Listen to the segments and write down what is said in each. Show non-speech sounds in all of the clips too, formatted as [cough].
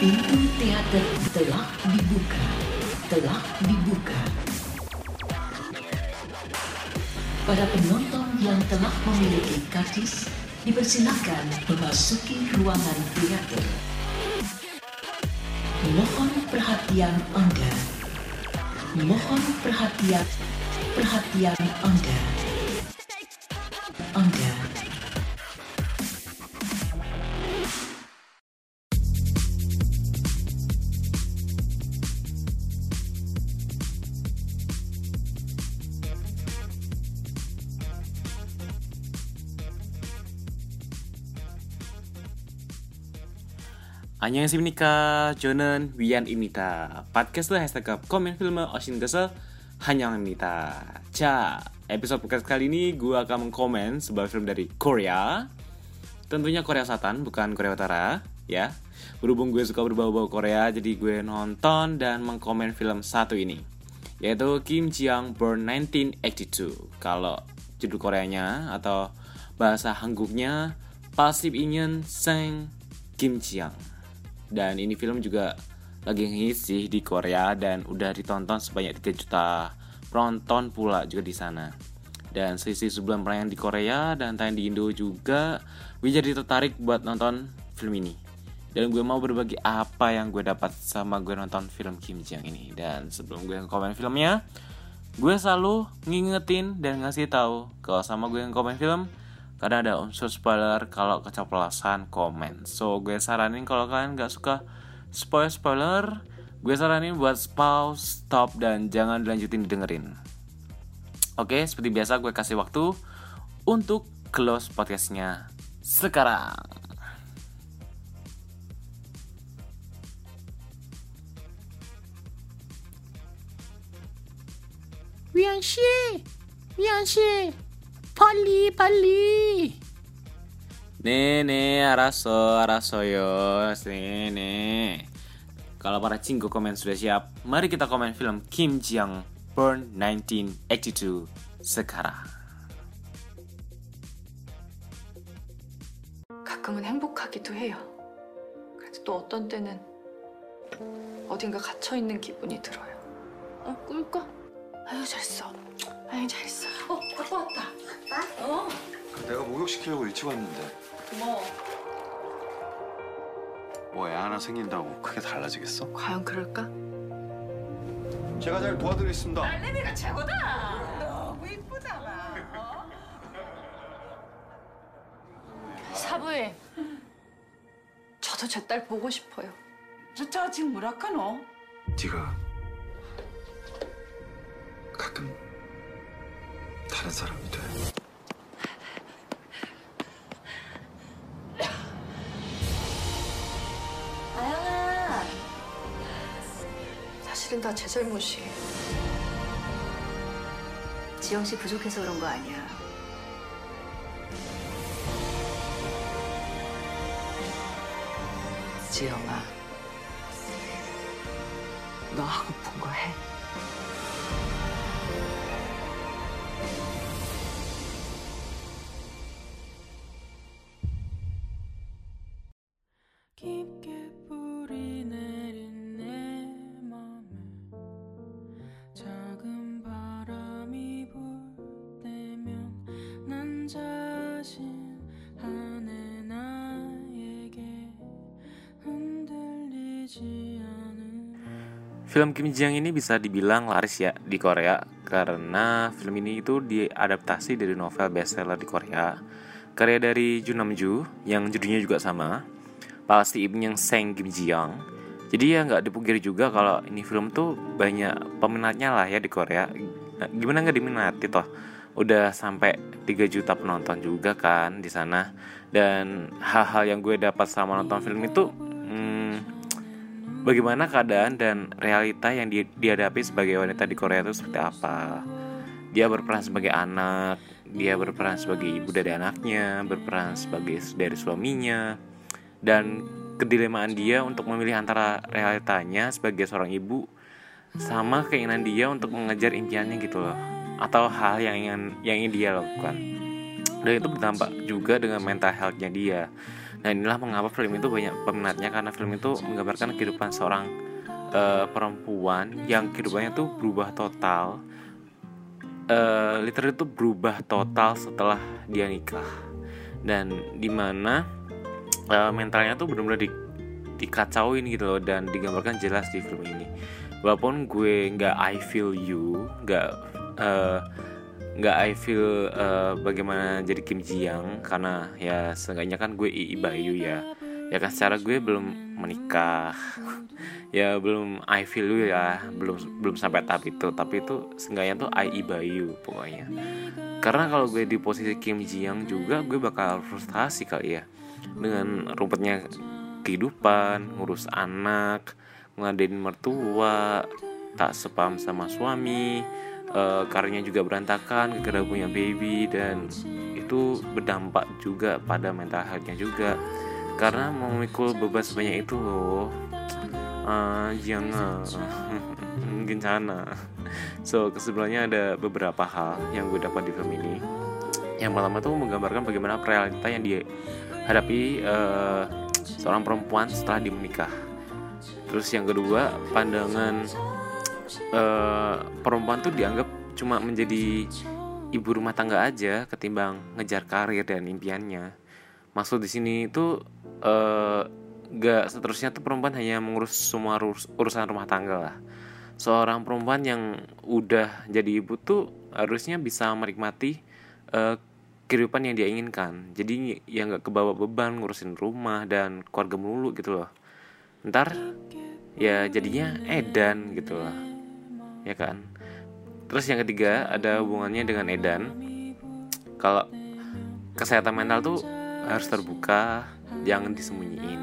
Pintu teater telah dibuka. Telah dibuka. Para penonton yang telah memiliki kartis dipersilakan memasuki ruangan teater. Mohon perhatian Anda. Mohon perhatian perhatian Anda. Anda. 안녕하십니까 저는 위안입니다 팟캐스트 hashtag komen film Ocean Gesel Hanyang입니다 자 episode podcast kali ini gue akan mengkomen sebuah film dari Korea tentunya Korea Selatan bukan Korea Utara ya berhubung gue suka berbau-bau Korea jadi gue nonton dan mengkomen film satu ini yaitu Kim Jiang Born 1982 kalau judul Koreanya atau bahasa Hanguknya Pasif Ingin Seng Kim Jiang dan ini film juga lagi sih di Korea dan udah ditonton sebanyak 3 juta penonton pula juga di sana. Dan sisi sebulan penayangan di Korea dan tayang di Indo juga, gue jadi tertarik buat nonton film ini. Dan gue mau berbagi apa yang gue dapat sama gue nonton film Kim Jong ini. Dan sebelum gue komen filmnya, gue selalu ngingetin dan ngasih tahu kalau sama gue yang komen film, karena ada unsur spoiler kalau keceplosan komen. So gue saranin kalau kalian gak suka spoiler spoiler gue saranin buat pause stop dan jangan dilanjutin didengerin. Oke seperti biasa gue kasih waktu untuk close podcastnya sekarang 빨리, 빨리. Nenek, araso, arasoyo, nenek. Kalau para cinggu komen sudah siap, mari kita komen film Kim Jiang Burn 1982 sekarang. 가끔은 행복하기도 해요. 그래도 또 어떤 때는 어딘가 갇혀 있는 기분이 들어요. 어, 꿀까? 아유 잘했어. 아유 잘했어. 어, 아빠 왔다. 아빠? 어, 내가 목욕시키려고 일찍 왔는데 고마워. 뭐 애 하나 생긴다고 크게 달라지겠어? 과연 그럴까? 제가 잘 도와드리겠습니다 딸내미가 최고다. 너무 이쁘잖아. 어? 사부인. 저도 제 딸 보고 싶어요. 저 지금 뭐라카노? 네가 다른 사람이 돼 아영아. 사실은 다 제 잘못이에요. 지영 씨 부족해서 그런 거 아니야. 지영아, 너 하고픈 거 해. Film Kim Jiang ini bisa dibilang laris ya di Korea karena film ini itu diadaptasi dari novel bestseller di Korea karya dari Jun Namju yang judulnya juga sama pasti ibunya Seng Kim Jiang jadi ya nggak dipungkiri juga kalau ini film tuh banyak peminatnya lah ya di Korea. Nah, gimana nggak diminati toh? Udah sampai 3 juta penonton juga kan di sana. Dan hal-hal yang gue dapat sama nonton film itu bagaimana keadaan dan realita yang di- dihadapi sebagai wanita di Korea itu seperti apa. Dia berperan sebagai anak, dia berperan sebagai ibu dari anaknya, berperan sebagai dari suaminya, dan kedilemaan dia untuk memilih antara realitanya sebagai seorang ibu sama keinginan dia untuk mengejar impiannya gitu loh, atau hal yang ingin yang ingin dia lakukan. Dan itu berdampak juga dengan mental health-nya dia Nah inilah mengapa film itu banyak peminatnya karena film itu menggambarkan kehidupan seorang eh, perempuan yang kehidupannya tuh berubah total. Eh literally tuh berubah total setelah dia nikah dan di mana eh, mentalnya tuh benar-benar di, dikacauin gitu loh dan digambarkan jelas di film ini. Walaupun gue nggak I feel you, nggak eh, nggak I feel eh, bagaimana jadi Kim Ji Young karena ya seenggaknya kan gue Ii Bayu ya. Ya kan secara gue belum menikah. [laughs] Ya belum I feel you ya belum belum sampai tahap itu. Tapi itu seenggaknya tuh I Bayu pokoknya. Karena kalau gue di posisi Kim Ji Young juga gue bakal frustasi kali ya. Dengan rumputnya kehidupan ngurus anak ngadain mertua tak sepaham sama suami eh, karirnya juga berantakan gara punya baby dan itu berdampak juga pada mental healthnya juga. Karena memikul beban sebanyak itu loh. Ah jangan. [laughs] Sana. So kesimpulannya ada beberapa hal yang gue dapat di film ini. Yang pertama tuh menggambarkan bagaimana realita yang dihadapi eh, seorang perempuan setelah dia menikah. Terus yang kedua pandangan eh, perempuan tuh dianggap cuma menjadi ibu rumah tangga aja ketimbang ngejar karir dan impiannya. Maksud di sini itu eh, gak seterusnya tuh perempuan hanya mengurus semua urus- urusan rumah tangga lah. Seorang perempuan yang udah jadi ibu tuh harusnya bisa menikmati eh, kehidupan yang dia inginkan. Jadi ya nggak kebawa beban ngurusin rumah dan keluarga melulu gitu loh. Ntar ya jadinya edan gitu loh ya kan? Terus yang ketiga ada hubungannya dengan edan. Kalau kesehatan mental tuh harus terbuka jangan disembunyiin.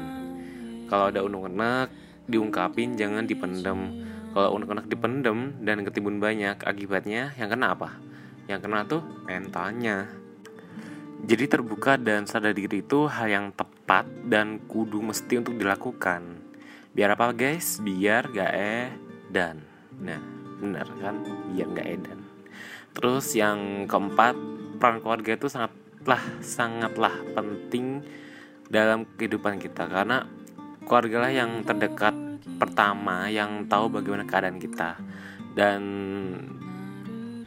Kalau ada unek-unek diungkapin jangan dipendem. Kalau unek-unek dipendem dan ketimbun banyak akibatnya yang kena apa? Yang kena tuh mentalnya. Jadi terbuka dan sadar diri itu hal yang tepat dan kudu mesti untuk dilakukan. Biar apa guys? Biar gak eh dan nah benar kan? Biar gak edan. Terus yang keempat peran keluarga itu sangatlah sangatlah penting dalam kehidupan kita. Karena keluarga lah yang terdekat pertama yang tahu bagaimana keadaan kita. Dan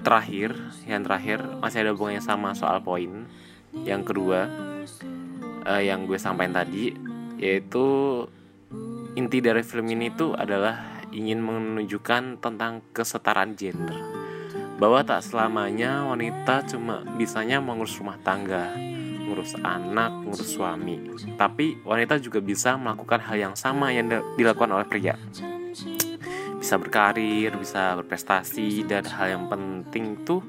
terakhir yang terakhir masih ada hubungannya sama soal poin. Yang kedua eh, yang gue sampaikan tadi yaitu inti dari film ini tuh adalah ingin menunjukkan tentang kesetaraan gender. Bahwa tak selamanya wanita cuma bisanya mengurus rumah tangga ngurus anak, ngurus suami. Tapi wanita juga bisa melakukan hal yang sama yang dilakukan oleh pria. Bisa berkarir, bisa berprestasi dan hal yang penting tuh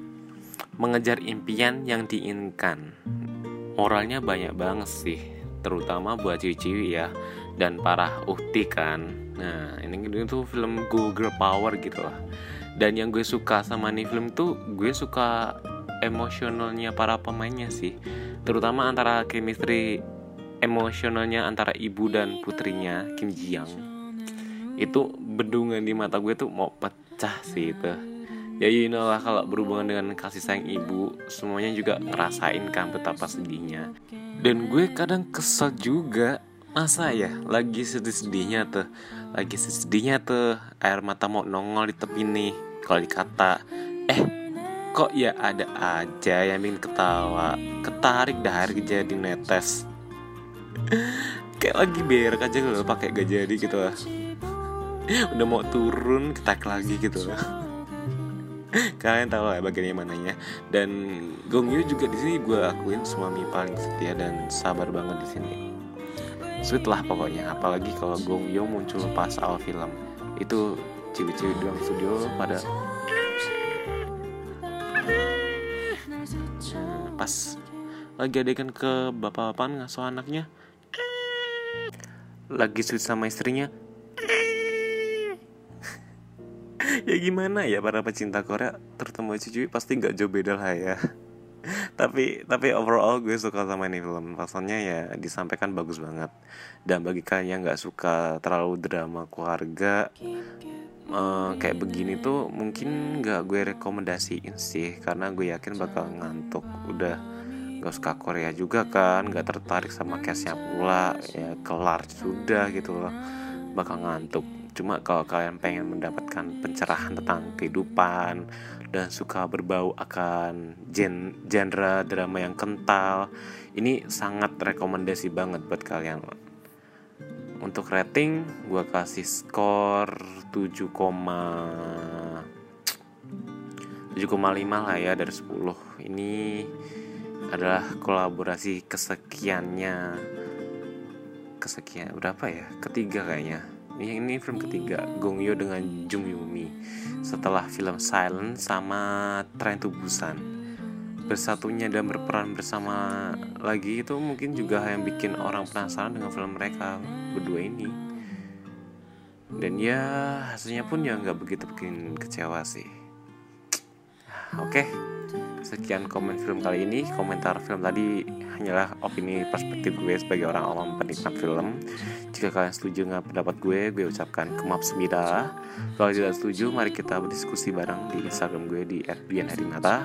mengejar impian yang diinginkan. Moralnya banyak banget sih terutama buat cewek-cewek ya dan para uhti kan. Nah ini itu film go girl power gitu lah. Dan yang gue suka sama nih film tuh gue suka emosionalnya para pemainnya sih. Terutama antara chemistry emosionalnya antara ibu dan putrinya Kim Ji Young itu bendungan di mata gue tuh mau pecah sih itu. Ya you know lah kalau berhubungan dengan kasih sayang ibu semuanya juga ngerasain kan betapa sedihnya. Dan gue kadang kesel juga masa ya lagi sedih-sedihnya tuh. Lagi sedihnya tuh. Air mata mau nongol di tepi nih kalau dikata. Eh kok ya ada aja yang bikin ketawa? Ketarik dah air jadi netes. [laughs] Kayak lagi berak aja kalau pakai gak jadi gitu lah [laughs] udah mau turun ketak lagi gitu lah [laughs] kalian tahu lah bagiannya mananya. Dan Gong Yoo juga di sini gue akuin suami paling setia dan sabar banget di sini sweet lah pokoknya apalagi kalau Gong Yoo muncul pas awal film. Itu cewek-cewek dalam studio pada Nah, pas lagi adegan ke bapak-bapak ngasuh anaknya. Lagi sweet sama istrinya. [laughs] Ya gimana ya para pecinta Korea? Terutama cucu pasti nggak jauh beda lah ya tapi tapi overall gue suka sama ini film. Rasanya ya disampaikan bagus banget. Dan bagi kalian yang nggak suka terlalu drama keluarga eh, kayak begini tuh mungkin nggak gue rekomendasiin sih. Karena gue yakin bakal ngantuk. Udah nggak suka Korea juga kan. Nggak tertarik sama cashnya pula. Ya kelar sudah gitu loh. Bakal ngantuk cuma kalau kalian pengen mendapatkan pencerahan tentang kehidupan dan suka berbau akan gen genre drama yang kental ini sangat rekomendasi banget buat kalian untuk rating gue kasih skor 7, 7,5 lah ya dari 10 ini adalah kolaborasi kesekiannya kesekian berapa ya? Ketiga kayaknya ini ini film ketiga Gong Yoo dengan Jung Yumi setelah film Silent sama Train to Busan. Bersatunya dan berperan bersama lagi itu mungkin juga yang bikin orang penasaran dengan film mereka berdua ini. Dan ya hasilnya pun ya nggak begitu bikin kecewa sih. Oke, sekian komen film kali ini. Komentar film tadi hanyalah opini perspektif gue sebagai orang awam penikmat film. Jika kalian setuju dengan pendapat gue, gue ucapkan kemap semida. Kalau tidak setuju, mari kita berdiskusi bareng di Instagram gue di @bianharimata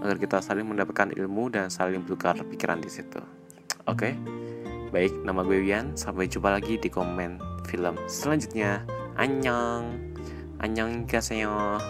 agar kita saling mendapatkan ilmu dan saling bertukar pikiran di situ. Oke, baik. Nama gue Wian. Sampai jumpa lagi di komen film selanjutnya. Annyeong. Annyeong gaseyo.